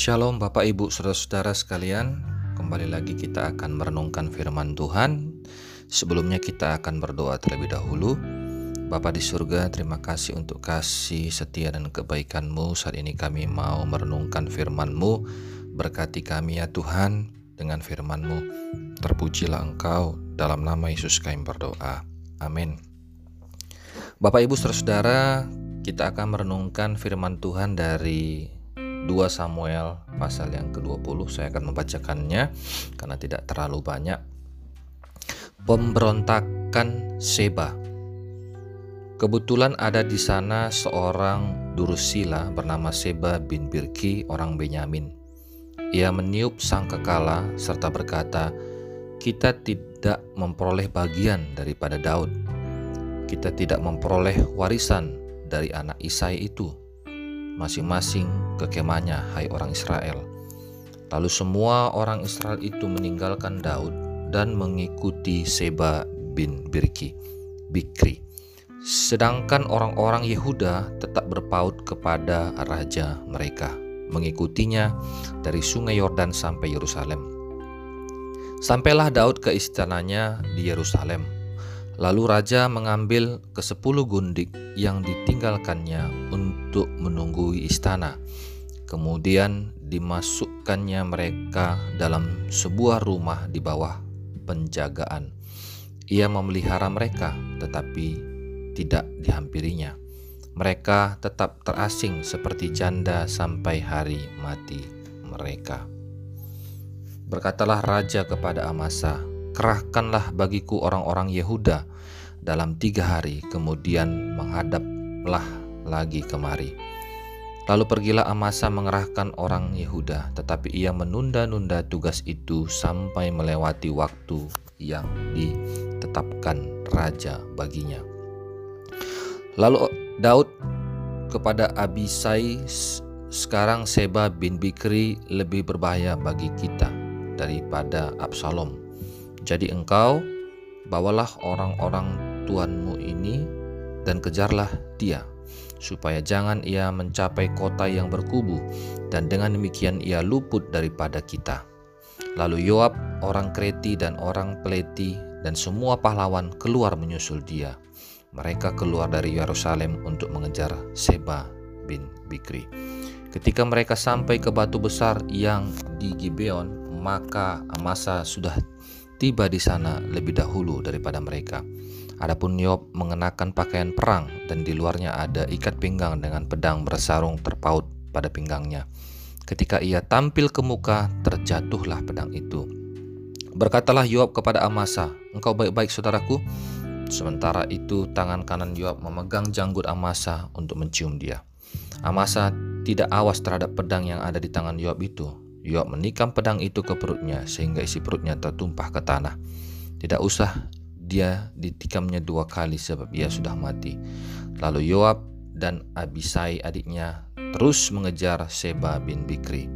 Shalom Bapak Ibu Saudara-saudara sekalian. Kembali lagi kita akan merenungkan firman Tuhan. Sebelumnya kita akan berdoa terlebih dahulu. Bapa di surga terima kasih untuk kasih setia dan kebaikanmu. Saat ini kami mau merenungkan firmanmu. Berkati kami ya Tuhan dengan firmanmu. Terpujilah engkau dalam nama Yesus kami berdoa. Amin. Bapak Ibu Saudara kita akan merenungkan firman Tuhan dari 2 Samuel pasal yang ke-20 saya akan membacakannya karena tidak terlalu banyak pemberontakan Seba Kebetulan ada di sana seorang Durusila bernama Seba bin Birki orang Benyamin. Ia meniup sangkakala serta berkata, "Kita tidak memperoleh bagian daripada Daud. Kita tidak memperoleh warisan dari anak Isai itu." Masing-masing ke kemahnya, hai orang Israel. Lalu semua orang Israel itu meninggalkan Daud dan mengikuti Seba bin Birki, Bikri. Sedangkan orang-orang Yehuda tetap berpaut kepada raja mereka, mengikutinya dari sungai Yordan sampai Yerusalem. Sampailah Daud ke istananya di Yerusalem Lalu raja mengambil ke sepuluh gundik yang ditinggalkannya untuk menunggui istana. Kemudian dimasukkannya mereka dalam sebuah rumah di bawah penjagaan. Ia memelihara mereka, tetapi tidak dihampirinya. Mereka tetap terasing seperti janda sampai hari mati mereka. Berkatalah raja kepada Amasa, kerahkanlah bagiku orang-orang Yehuda dalam tiga hari, kemudian menghadaplah lagi kemari. Lalu pergilah Amasa mengerahkan orang Yehuda, tetapi ia menunda-nunda tugas itu sampai melewati waktu yang ditetapkan raja baginya. Lalu Daud kepada Abisai, sekarang Seba bin Bikri lebih berbahaya bagi kita daripada Absalom jadi engkau bawalah orang-orang tuanmu ini dan kejarlah dia, supaya jangan ia mencapai kota yang berkubu, dan dengan demikian ia luput daripada kita. Lalu Yoab, orang Kreti dan orang Peleti, dan semua pahlawan keluar menyusul dia. Mereka keluar dari Yerusalem untuk mengejar Seba bin Bikri. Ketika mereka sampai ke batu besar yang di Gibeon, maka Amasa sudah tiba di sana lebih dahulu daripada mereka. Adapun Yob mengenakan pakaian perang dan di luarnya ada ikat pinggang dengan pedang bersarung terpaut pada pinggangnya. Ketika ia tampil ke muka, terjatuhlah pedang itu. Berkatalah Yoab kepada Amasa, "Engkau baik-baik, saudaraku?" Sementara itu, tangan kanan Yoab memegang janggut Amasa untuk mencium dia. Amasa tidak awas terhadap pedang yang ada di tangan Yoab itu, Yoab menikam pedang itu ke perutnya sehingga isi perutnya tertumpah ke tanah. Tidak usah dia ditikamnya dua kali sebab ia sudah mati. Lalu Yoab dan Abisai adiknya terus mengejar Seba bin Bikri.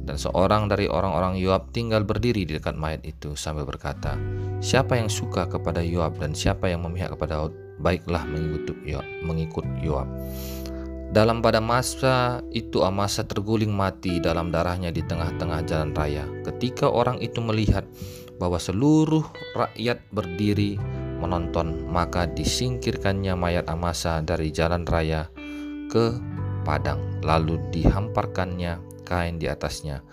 Dan seorang dari orang-orang Yoab tinggal berdiri di dekat mayat itu sambil berkata, Siapa yang suka kepada Yoab dan siapa yang memihak kepada Daud, baiklah mengikut Yoab. Mengikut Yoab. Dalam pada masa itu Amasa terguling mati dalam darahnya di tengah-tengah jalan raya. Ketika orang itu melihat bahwa seluruh rakyat berdiri menonton, maka disingkirkannya mayat Amasa dari jalan raya ke padang, lalu dihamparkannya kain di atasnya.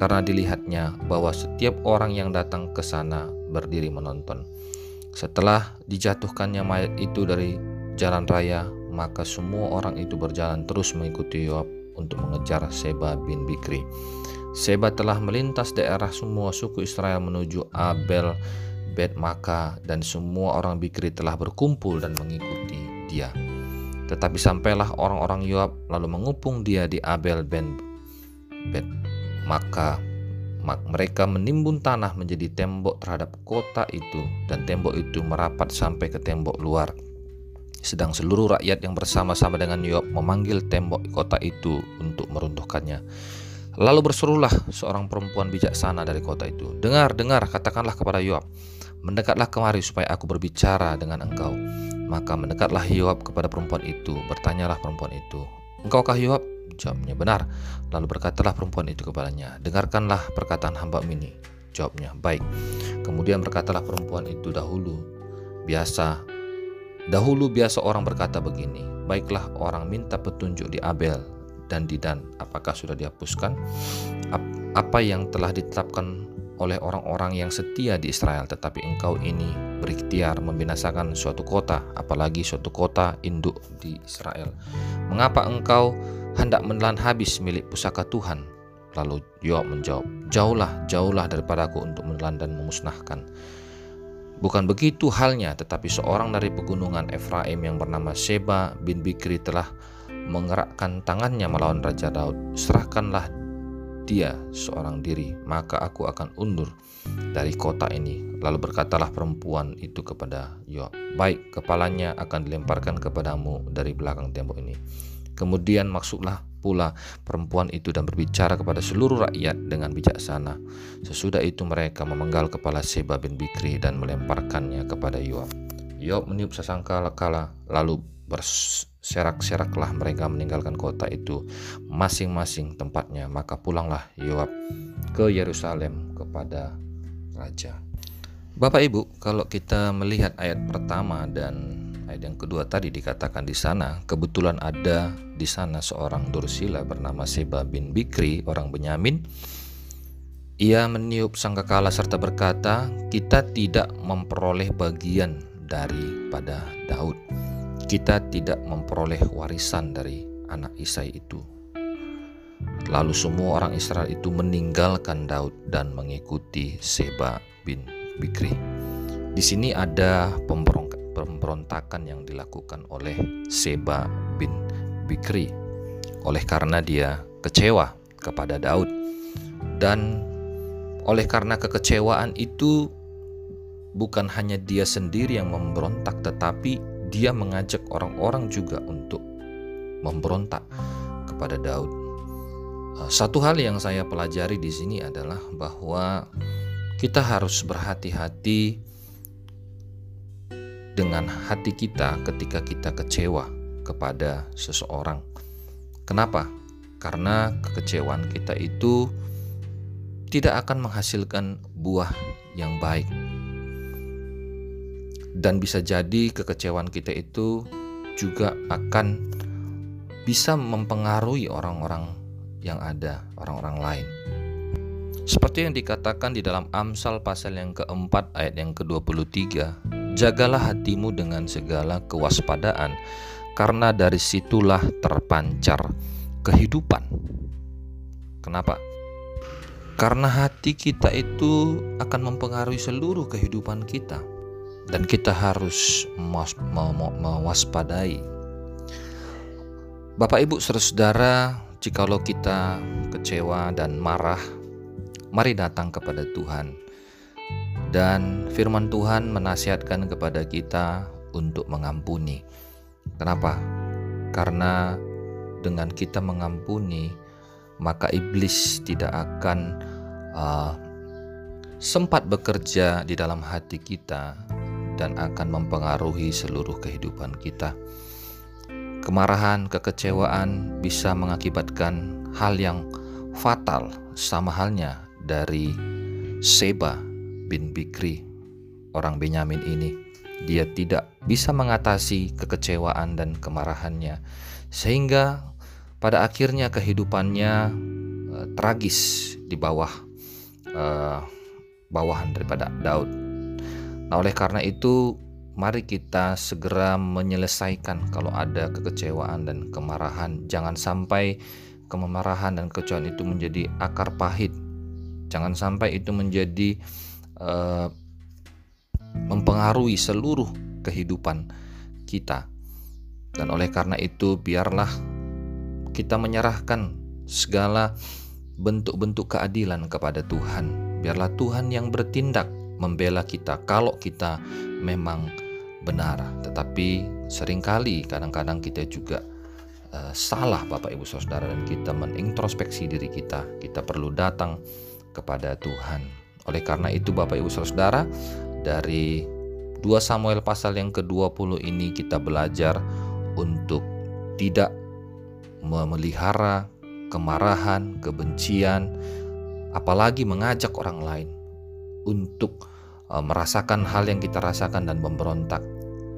Karena dilihatnya bahwa setiap orang yang datang ke sana berdiri menonton. Setelah dijatuhkannya mayat itu dari jalan raya, maka semua orang itu berjalan terus mengikuti Yoab untuk mengejar Seba bin Bikri. Seba telah melintas daerah semua suku Israel menuju Abel, Bet Maka, dan semua orang Bikri telah berkumpul dan mengikuti dia. Tetapi sampailah orang-orang Yoab lalu mengupung dia di Abel ben Bet Maka mereka menimbun tanah menjadi tembok terhadap kota itu dan tembok itu merapat sampai ke tembok luar sedang seluruh rakyat yang bersama-sama dengan Yoab memanggil tembok kota itu untuk meruntuhkannya. Lalu berserulah seorang perempuan bijaksana dari kota itu. Dengar, dengar, katakanlah kepada Yoab, mendekatlah kemari supaya aku berbicara dengan engkau. Maka mendekatlah Yoab kepada perempuan itu, bertanyalah perempuan itu, Engkaukah Yoab? Jawabnya benar. Lalu berkatalah perempuan itu kepadanya, dengarkanlah perkataan hamba ini. Jawabnya, baik. Kemudian berkatalah perempuan itu dahulu, biasa, dahulu biasa orang berkata begini, baiklah orang minta petunjuk di Abel dan di Dan, apakah sudah dihapuskan? Apa yang telah ditetapkan oleh orang-orang yang setia di Israel, tetapi engkau ini berikhtiar membinasakan suatu kota, apalagi suatu kota induk di Israel. Mengapa engkau hendak menelan habis milik pusaka Tuhan? Lalu Yoab menjawab, Jauhlah, jauhlah daripadaku untuk menelan dan memusnahkan. Bukan begitu halnya, tetapi seorang dari pegunungan Efraim yang bernama Sheba bin Bikri telah mengerakkan tangannya melawan Raja Daud. Serahkanlah dia seorang diri, maka aku akan undur dari kota ini. Lalu berkatalah perempuan itu kepada Yoab, baik kepalanya akan dilemparkan kepadamu dari belakang tembok ini. Kemudian maksudlah pula perempuan itu dan berbicara kepada seluruh rakyat dengan bijaksana. Sesudah itu mereka memenggal kepala Seba bin Bikri dan melemparkannya kepada Yoab. Yoab meniup sesangka kala lalu berserak-seraklah mereka meninggalkan kota itu masing-masing tempatnya maka pulanglah Yoab ke Yerusalem kepada raja Bapak Ibu kalau kita melihat ayat pertama dan ayat yang kedua tadi dikatakan di sana kebetulan ada di sana seorang Dursila bernama Seba bin Bikri orang Benyamin ia meniup sangkakala serta berkata, "Kita tidak memperoleh bagian daripada Daud." kita tidak memperoleh warisan dari anak Isai itu. Lalu semua orang Israel itu meninggalkan Daud dan mengikuti Seba bin Bikri. Di sini ada pemberontakan yang dilakukan oleh Seba bin Bikri oleh karena dia kecewa kepada Daud dan oleh karena kekecewaan itu bukan hanya dia sendiri yang memberontak tetapi dia mengajak orang-orang juga untuk memberontak kepada Daud. Eh, satu hal yang saya pelajari di sini adalah bahwa kita harus berhati-hati dengan hati kita ketika kita kecewa kepada seseorang. Kenapa? Karena kekecewaan kita itu tidak akan menghasilkan buah yang baik dan bisa jadi kekecewaan kita itu juga akan bisa mempengaruhi orang-orang yang ada, orang-orang lain. Seperti yang dikatakan di dalam Amsal pasal yang keempat ayat yang ke-23, jagalah hatimu dengan segala kewaspadaan, karena dari situlah terpancar kehidupan. Kenapa? Karena hati kita itu akan mempengaruhi seluruh kehidupan kita dan kita harus mewaspadai. Bapak Ibu saudara, jikalau kita kecewa dan marah, mari datang kepada Tuhan. Dan firman Tuhan menasihatkan kepada kita untuk mengampuni. Kenapa? Karena dengan kita mengampuni, maka iblis tidak akan uh, sempat bekerja di dalam hati kita dan akan mempengaruhi seluruh kehidupan kita. Kemarahan, kekecewaan bisa mengakibatkan hal yang fatal, sama halnya dari Seba bin Bikri, orang Benyamin ini. Dia tidak bisa mengatasi kekecewaan dan kemarahannya, sehingga pada akhirnya kehidupannya uh, tragis di bawah uh, bawahan daripada Daud Nah, oleh karena itu, mari kita segera menyelesaikan kalau ada kekecewaan dan kemarahan. Jangan sampai kemarahan dan kekecewaan itu menjadi akar pahit. Jangan sampai itu menjadi uh, mempengaruhi seluruh kehidupan kita. Dan oleh karena itu, biarlah kita menyerahkan segala bentuk-bentuk keadilan kepada Tuhan. Biarlah Tuhan yang bertindak membela kita kalau kita memang benar. Tetapi sering kali kadang-kadang kita juga uh, salah Bapak Ibu Saudara dan kita menintrospeksi diri kita. Kita perlu datang kepada Tuhan. Oleh karena itu Bapak Ibu Saudara dari 2 Samuel pasal yang ke-20 ini kita belajar untuk tidak memelihara kemarahan, kebencian, apalagi mengajak orang lain untuk uh, merasakan hal yang kita rasakan dan memberontak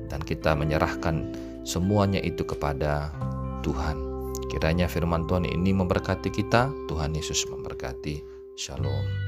dan kita menyerahkan semuanya itu kepada Tuhan. Kiranya firman Tuhan ini memberkati kita, Tuhan Yesus memberkati. Shalom.